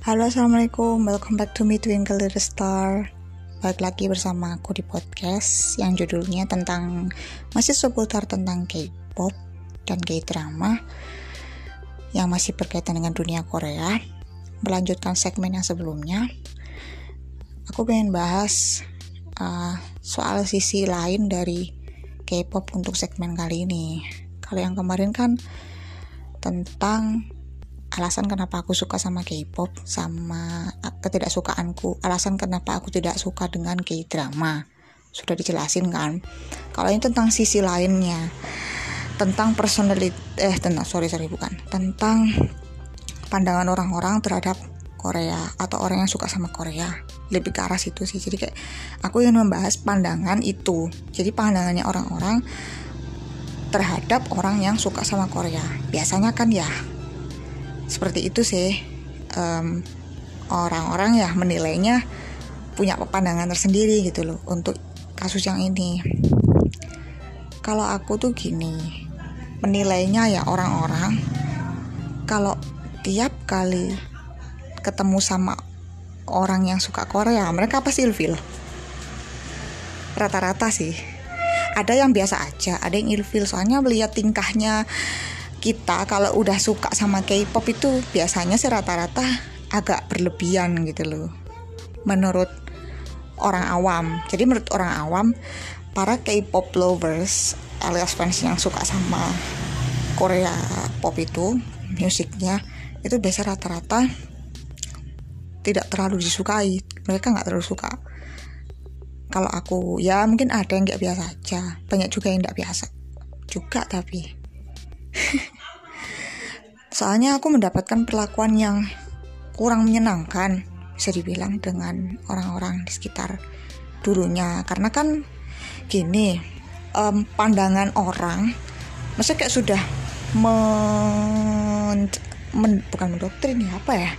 Halo assalamualaikum, welcome back to me Twinkle Little Star. Balik lagi bersama aku di podcast yang judulnya tentang Masih seputar tentang K-pop dan K-drama Yang masih berkaitan dengan dunia Korea. Melanjutkan segmen yang sebelumnya Aku pengen bahas uh, soal sisi lain dari K-pop untuk segmen kali ini. Kalau yang kemarin kan tentang alasan kenapa aku suka sama K-pop sama ketidaksukaanku. Alasan kenapa aku tidak suka dengan K-drama. Sudah dijelasin kan? Kalau ini tentang sisi lainnya tentang personality eh tentang sorry sorry bukan. Tentang pandangan orang-orang terhadap Korea atau orang yang suka sama Korea. Lebih ke arah situ sih. Jadi kayak aku ingin membahas pandangan itu. Jadi pandangannya orang-orang terhadap orang yang suka sama Korea. Biasanya kan ya seperti itu sih. Um, orang-orang ya menilainya punya pandangan tersendiri gitu loh untuk kasus yang ini. Kalau aku tuh gini menilainya ya orang-orang kalau tiap kali ketemu sama orang yang suka Korea mereka pasti ilfil. Rata-rata sih. Ada yang biasa aja ada yang ilfil soalnya melihat tingkahnya kita kalau udah suka sama K-pop itu biasanya sih rata-rata agak berlebihan gitu loh menurut orang awam. Jadi menurut orang awam para K-pop lovers alias fans yang suka sama Korea pop itu musiknya itu biasa rata-rata tidak terlalu disukai. Mereka nggak terlalu suka. Kalau aku ya mungkin ada yang nggak biasa aja. Banyak juga yang nggak biasa juga tapi Soalnya aku mendapatkan perlakuan yang kurang menyenangkan, bisa dibilang dengan orang-orang di sekitar dulunya. Karena kan gini, um, pandangan orang, masa kayak sudah men, men bukan mendoktrin ya apa ya,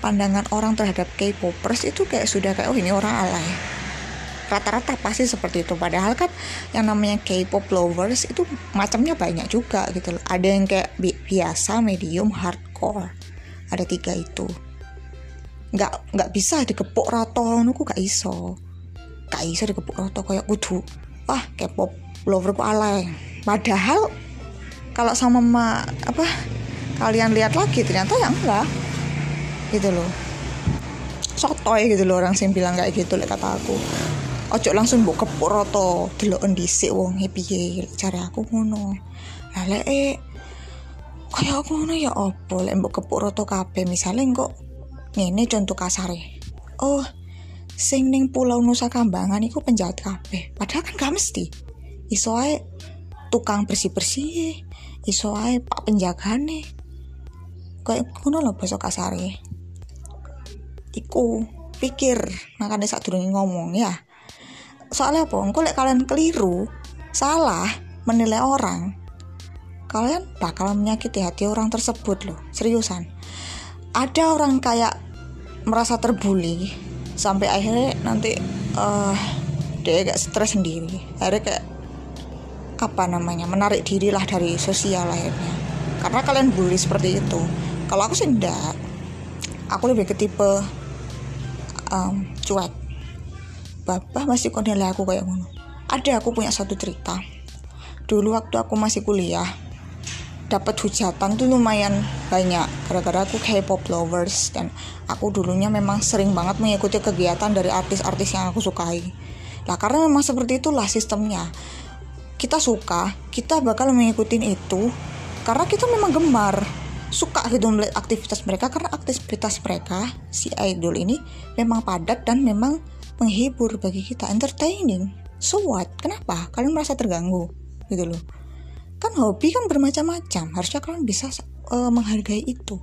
pandangan orang terhadap K-popers itu kayak sudah kayak oh ini orang alay rata-rata pasti seperti itu. Padahal kan yang namanya K-pop lovers itu macamnya banyak juga gitu loh. Ada yang kayak bi biasa medium hardcore. Ada tiga itu. Nggak nggak bisa dikepuk roto nuku gak iso. Gak iso dikepuk roto kayak kudu wah K-pop lover ku alay. Padahal kalau sama ma, apa kalian lihat lagi ternyata yang enggak. Gitu loh. Sotoy gitu loh orang sih bilang kayak gitu lah kata aku ojo langsung mbok kepuk rata deloken wong e piye? Cari aku ngono. Lah lek eh kaya aku ngono ya? Opo lek mbok kepuk rata kabeh misale kok ngene contoh kasare. Oh sing ning pulau Nusa Kambangan iku penjahat kabeh padahal kan gak mesti. Iso ae tukang bersih-bersih iso ae pak penjagane. Kayak ngono lho basa kasare. Iku pikir makanya saat dulu ngomong ya soalnya apa? Engkau lek kalian keliru salah menilai orang kalian bakal menyakiti hati orang tersebut loh seriusan. Ada orang kayak merasa terbully sampai akhirnya nanti uh, dia agak stres sendiri. Akhirnya kayak apa namanya menarik diri lah dari sosial akhirnya. Karena kalian bully seperti itu. Kalau aku sih enggak aku lebih ke tipe um, cuek bapak masih nilai aku kayak ngono. Ada aku punya satu cerita. Dulu waktu aku masih kuliah dapat hujatan tuh lumayan banyak. Gara-gara aku K-pop lovers dan aku dulunya memang sering banget mengikuti kegiatan dari artis-artis yang aku sukai. Lah karena memang seperti itulah sistemnya. Kita suka kita bakal mengikuti itu karena kita memang gemar. Suka gitu melihat aktivitas mereka karena aktivitas mereka si idol ini memang padat dan memang menghibur bagi kita, entertaining. So what? Kenapa? Kalian merasa terganggu? Gitu loh. Kan hobi kan bermacam-macam. Harusnya kalian bisa uh, menghargai itu.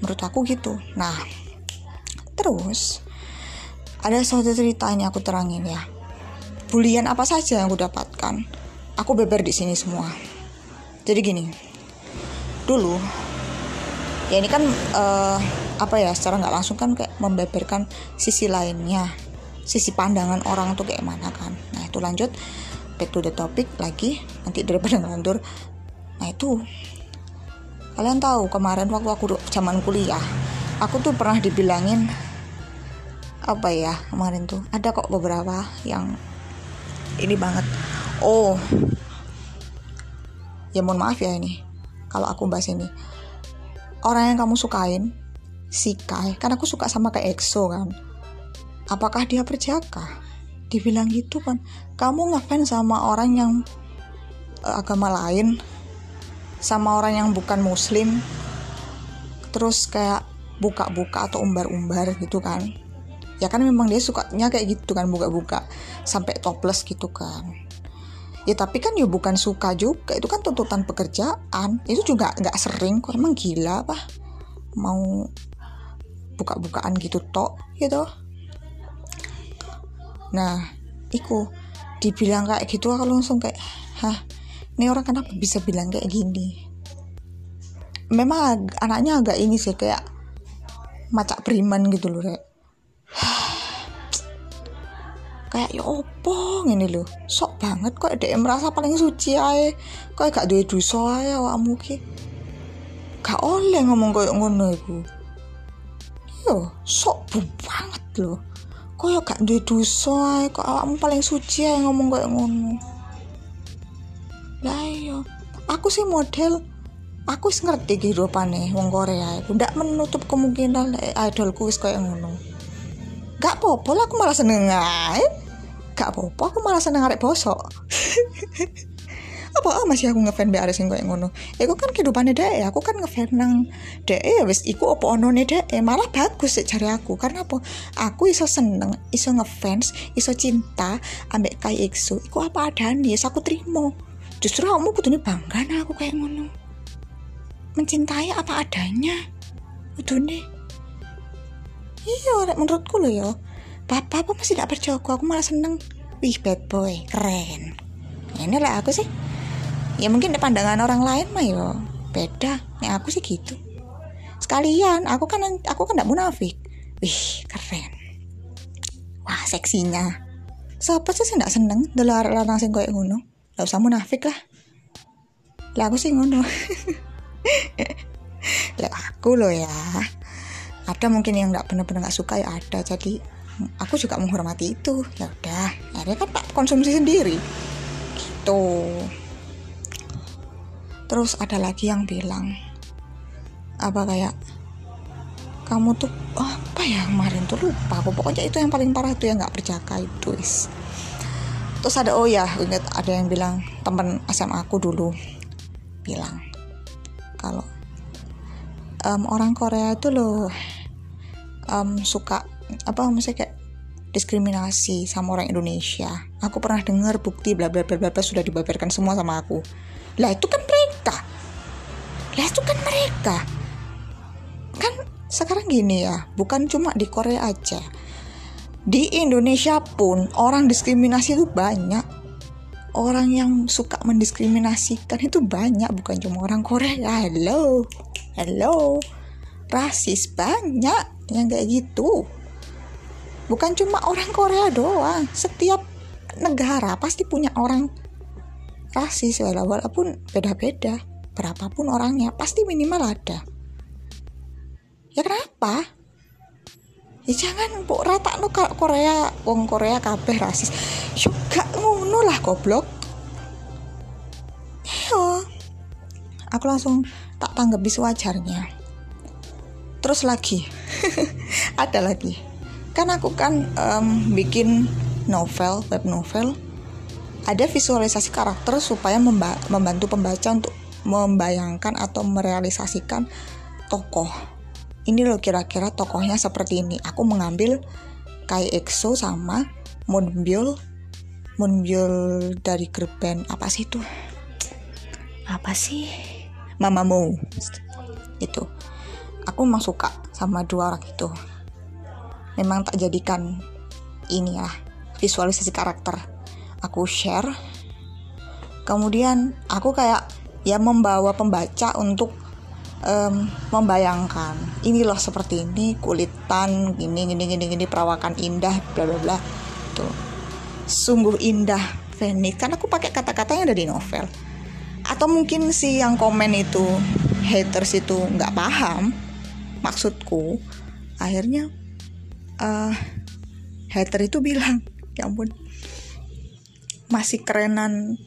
Menurut aku gitu. Nah, terus ada suatu cerita ini aku terangin ya. Bulian apa saja yang aku dapatkan, aku beber di sini semua. Jadi gini, dulu ya ini kan uh, apa ya secara nggak langsung kan kayak membeberkan sisi lainnya sisi pandangan orang tuh kayak mana kan. Nah itu lanjut back to the topic lagi nanti daripada ngelantur. Nah itu kalian tahu kemarin waktu aku zaman kuliah aku tuh pernah dibilangin apa ya kemarin tuh ada kok beberapa yang ini banget. Oh ya mohon maaf ya ini kalau aku bahas ini. Orang yang kamu sukain si Kai. Kan aku suka sama kayak EXO kan. Apakah dia berjaka dibilang gitu kan. Kamu ngefans sama orang yang uh, agama lain? Sama orang yang bukan muslim? Terus kayak buka-buka atau umbar-umbar gitu kan. Ya kan memang dia sukanya kayak gitu kan. Buka-buka sampai topless gitu kan. Ya tapi kan ya bukan suka juga. Itu kan tuntutan pekerjaan. Itu juga nggak sering kok. Emang gila apa mau buka-bukaan gitu tok gitu. Nah iku dibilang kayak gitu aku langsung kayak hah ini orang kenapa bisa bilang kayak gini? Memang anaknya agak ini sih kayak macak beriman gitu loh rek kayak ya opo ini loh sok banget kok dia merasa paling suci aja kok gak duwe dosa aja awakmu ki? Gak oleh ngomong kayak ngono iku yo sok banget loh ya gak duwe dosa kok awakmu paling suci aja ngomong kayak ngono. Lah yo aku sih model aku sih ngerti kehidupannya wong Korea aku ndak menutup kemungkinan idolku wis kayak ngono. Gak apa-apa aku malah seneng aja gak apa-apa aku malah seneng arek bosok apa ah masih aku ngefan be arek sing ngono? Iku kan kehidupannya deh aku kan ngefan nang deh ya wis iku apa onone deh malah bagus sih cari aku. Karena apa? Aku iso seneng iso ngefans iso cinta ambek kai EXO iku apa adanya yes aku terima justru kamu kudu bangga nah aku kayak ngono. Mencintai apa adanya. Nih iya menurutku loh ya. Papa apa masih tidak percaya aku aku malah seneng. Wih bad boy keren. Ini lah aku sih ya mungkin pandangan orang lain mah yo. Beda. Nih aku sih gitu. Sekalian aku kan aku kan tidak munafik. Wih keren. Wah seksinya. Siapa sih tidak seneng dolar larang sing kayak ngono? Gak usah munafik lah. Lah aku sih ngono. Lah aku loh ya. Ada mungkin yang nggak benar-benar nggak suka ya ada. Jadi aku juga menghormati itu. Ya udah akhirnya kan tak konsumsi sendiri. Gitu terus ada lagi yang bilang apa kayak kamu tuh oh, apa ya kemarin tuh lupa aku pokoknya itu yang paling parah tuh yang nggak berjaga itu is terus ada oh ya inget ada yang bilang temen SMA aku dulu bilang kalau um, orang Korea itu loh um, suka apa maksudnya kayak diskriminasi sama orang Indonesia. Aku pernah dengar bukti bla bla bla bla sudah dibabarkan semua sama aku. Lah itu kan mereka. Lah itu kan mereka. Kan sekarang gini ya, bukan cuma di Korea aja. Di Indonesia pun orang diskriminasi itu banyak. Orang yang suka mendiskriminasikan itu banyak, bukan cuma orang Korea. Halo. Halo. Rasis banyak yang kayak gitu bukan cuma orang Korea doang setiap negara pasti punya orang rasis walaupun beda-beda berapapun orangnya pasti minimal ada. Ya kenapa? Ya jangan bu rata no Korea wong Korea kabeh rasis. Juga ngono lah goblok. Yo. Aku langsung tak tanggapi sewajarnya. Terus lagi. Ada lagi. Kan aku kan um, bikin novel web novel. Ada visualisasi karakter supaya memba membantu pembaca untuk membayangkan atau merealisasikan tokoh. Ini loh kira-kira tokohnya seperti ini. Aku mengambil Kai EXO sama Moonbyul Moonbyul dari grup band apa sih itu? Apa sih? Mamamoo itu. Aku memang suka sama dua orang itu. Memang tak jadikan ini ya visualisasi karakter. Aku share. Kemudian aku kayak ya membawa pembaca untuk um, membayangkan ini loh seperti ini kulitan gini gini gini gini perawakan indah bla bla bla. Tuh. Sungguh indah Venit kan aku pakai kata-kata yang ada novel. Atau mungkin si yang komen itu haters itu nggak paham maksudku akhirnya uh, hater itu bilang ya ampun masih kerenan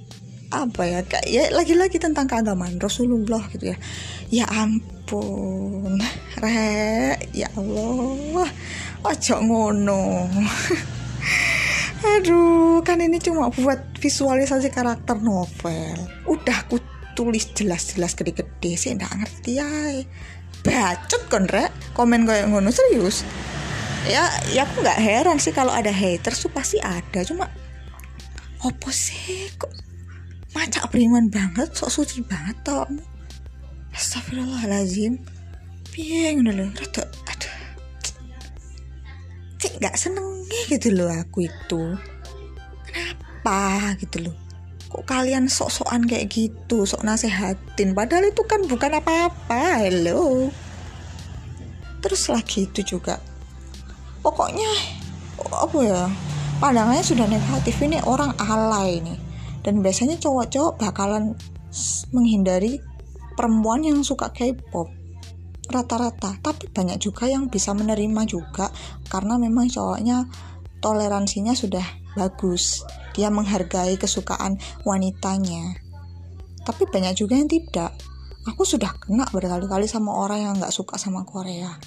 apa ya kayak ya lagi-lagi tentang keagamaan Rasulullah gitu ya. Ya ampun re ya Allah. Ojo ngono. Aduh kan ini cuma buat visualisasi karakter novel. Udah aku tulis jelas-jelas gede-gede sih nggak ngerti ya bacot kon rek. Komen kayak ngono serius. Ya ya aku nggak heran sih kalau ada haters tuh pasti ada. Cuma opo sih kok macak beriman banget sok suci banget tau Astagfirullahaladzim. Piye ngono lho rada aduh. Cek gak seneng gitu loh aku itu. Kenapa gitu loh kok kalian sok-sokan kayak gitu sok nasehatin? Padahal itu kan bukan apa-apa hello. Terus lagi itu juga. Pokoknya apa ya? Pandangannya sudah negatif. Ini orang alay nih dan biasanya cowok-cowok bakalan menghindari perempuan yang suka K-pop. Rata-rata. Tapi banyak juga yang bisa menerima juga karena memang cowoknya toleransinya sudah bagus. Dia menghargai kesukaan wanitanya. Tapi banyak juga yang tidak. Aku sudah kena berkali-kali sama orang yang nggak suka sama Korea.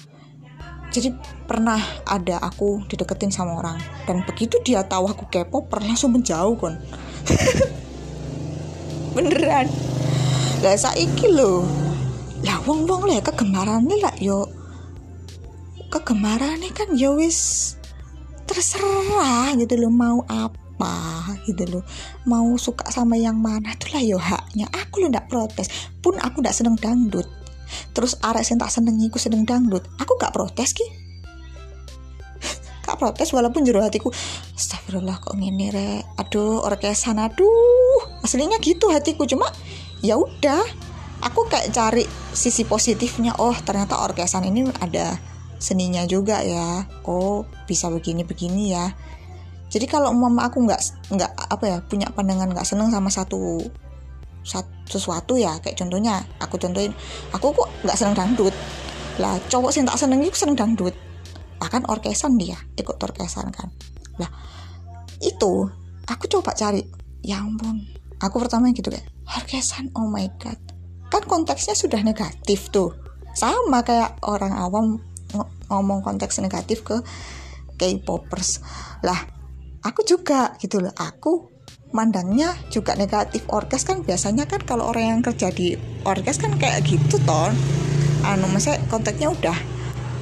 Jadi pernah ada aku dideketin sama orang. Dan begitu dia tahu aku K-pop langsung menjauh kon beneran. Lah saiki lho. Lah wong wong lah kegemarane lah yo kegemarane kan yo wis terserah gitu loh mau apa gitu loh mau suka sama yang mana tuh lah yo haknya. Aku lo ndak protes pun aku ndak seneng dangdut. Terus arek sing tak seneng iku seneng dangdut aku gak protes ki gak protes walaupun jero hatiku astagfirullah kok ngene re aduh orkesan aduh. Aslinya gitu hatiku cuma ya udah aku kayak cari sisi positifnya oh ternyata orkesan ini ada seninya juga ya. Oh bisa begini begini ya. Jadi kalau mama aku nggak nggak apa ya punya pandangan nggak seneng sama satu satu sesuatu ya kayak contohnya aku contohin aku kok nggak seneng dangdut. Lah cowok sih tak seneng itu seneng dangdut bahkan orkesan dia ikut orkesan kan. Lah itu aku coba cari ya ampun aku pertama gitu kayak orkesan oh my god. Kan konteksnya sudah negatif tuh. Sama kayak orang awam ng ngomong konteks negatif ke K-popers. Lah aku juga gitu loh. Aku mandangnya juga negatif. Orkes kan biasanya kan kalau orang yang kerja di orkes kan kayak gitu toh. Anu maksudnya konteksnya udah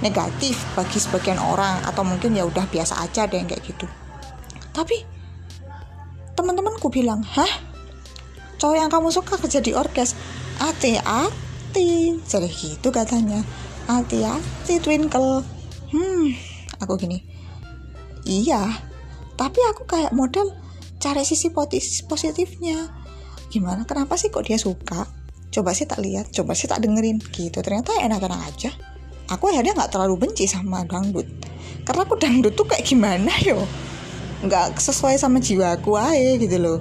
negatif bagi sebagian orang atau mungkin ya udah biasa aja deh kayak gitu. Tapi teman-temanku bilang hah? Cowok yang kamu suka kerja di orkes? Hati-hati jadi gitu katanya. Hati-hati twinkle. Hmm aku gini iya tapi aku kayak model cari sisi positifnya. Gimana kenapa sih kok dia suka? Coba sih tak lihat coba sih tak dengerin gitu. Ternyata enak-enak aja aku akhirnya nggak terlalu benci sama dangdut. Karena aku dangdut tuh kayak gimana yo? Nggak sesuai sama jiwaku aja gitu loh.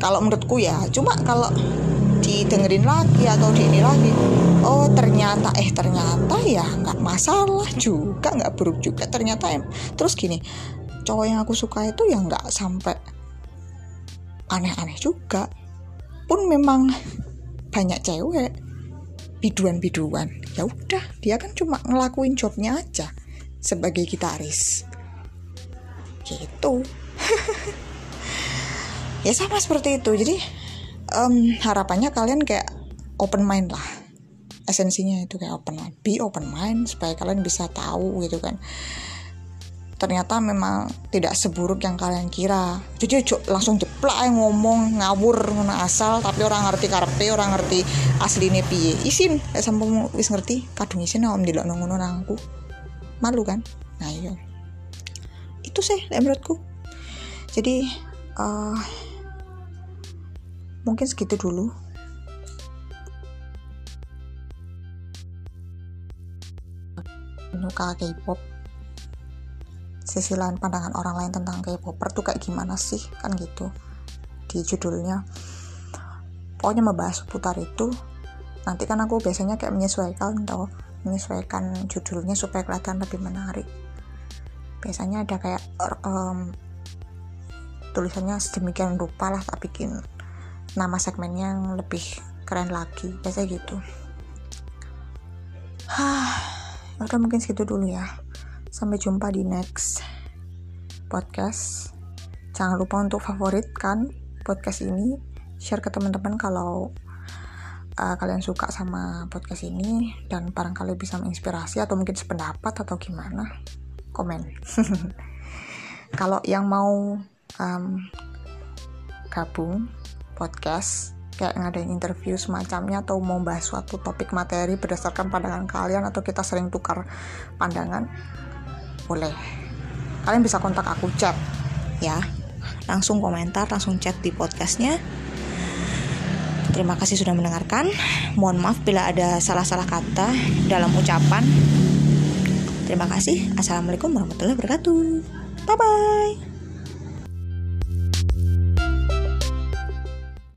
Kalau menurutku ya cuma kalau didengerin lagi atau di ini lagi oh ternyata eh ternyata ya nggak masalah juga nggak buruk juga. Ternyata em terus gini cowok yang aku suka itu ya nggak sampai aneh-aneh juga. Pun memang banyak cewek biduan-biduan. Ya udah dia kan cuma ngelakuin jobnya aja sebagai gitaris. Gitu. Ya sama seperti itu. Jadi um, harapannya kalian kayak open mind lah. Esensinya itu kayak open mind. Be open mind supaya kalian bisa tahu gitu kan ternyata memang tidak seburuk yang kalian kira. Jadi langsung jeplak ngomong ngawur asal tapi orang ngerti karpe orang ngerti asli nih piye. Isin ya sampai wis ngerti kadung isin om dilok ngono nangku malu kan? Nah iya. Itu sih menurutku. Jadi uh, mungkin segitu dulu. Nuka K-pop sisi lain pandangan orang lain tentang K-popper tuh kayak gimana sih? Kan gitu. Di judulnya. Pokoknya membahas seputar itu. Nanti kan aku biasanya kayak menyesuaikan tau. Menyesuaikan judulnya supaya kelihatan lebih menarik. Biasanya ada kayak um, tulisannya sedemikian rupa lah tak bikin nama segmennya yang lebih keren lagi. Biasanya gitu. Hah, udah mungkin segitu dulu ya sampai jumpa di next podcast. Jangan lupa untuk favoritkan podcast ini. Share ke teman-teman kalau uh, kalian suka sama podcast ini dan barangkali bisa menginspirasi atau mungkin sependapat atau gimana komen. Kalau yang mau um, gabung podcast kayak ngadain interview semacamnya atau mau bahas suatu topik materi berdasarkan pandangan kalian atau kita sering tukar pandangan boleh. Kalian bisa kontak aku chat ya. Langsung komentar langsung chat di podcastnya. Terima kasih sudah mendengarkan. Mohon maaf bila ada salah-salah kata dalam ucapan. Terima kasih. Assalamualaikum warahmatullahi wabarakatuh. Bye bye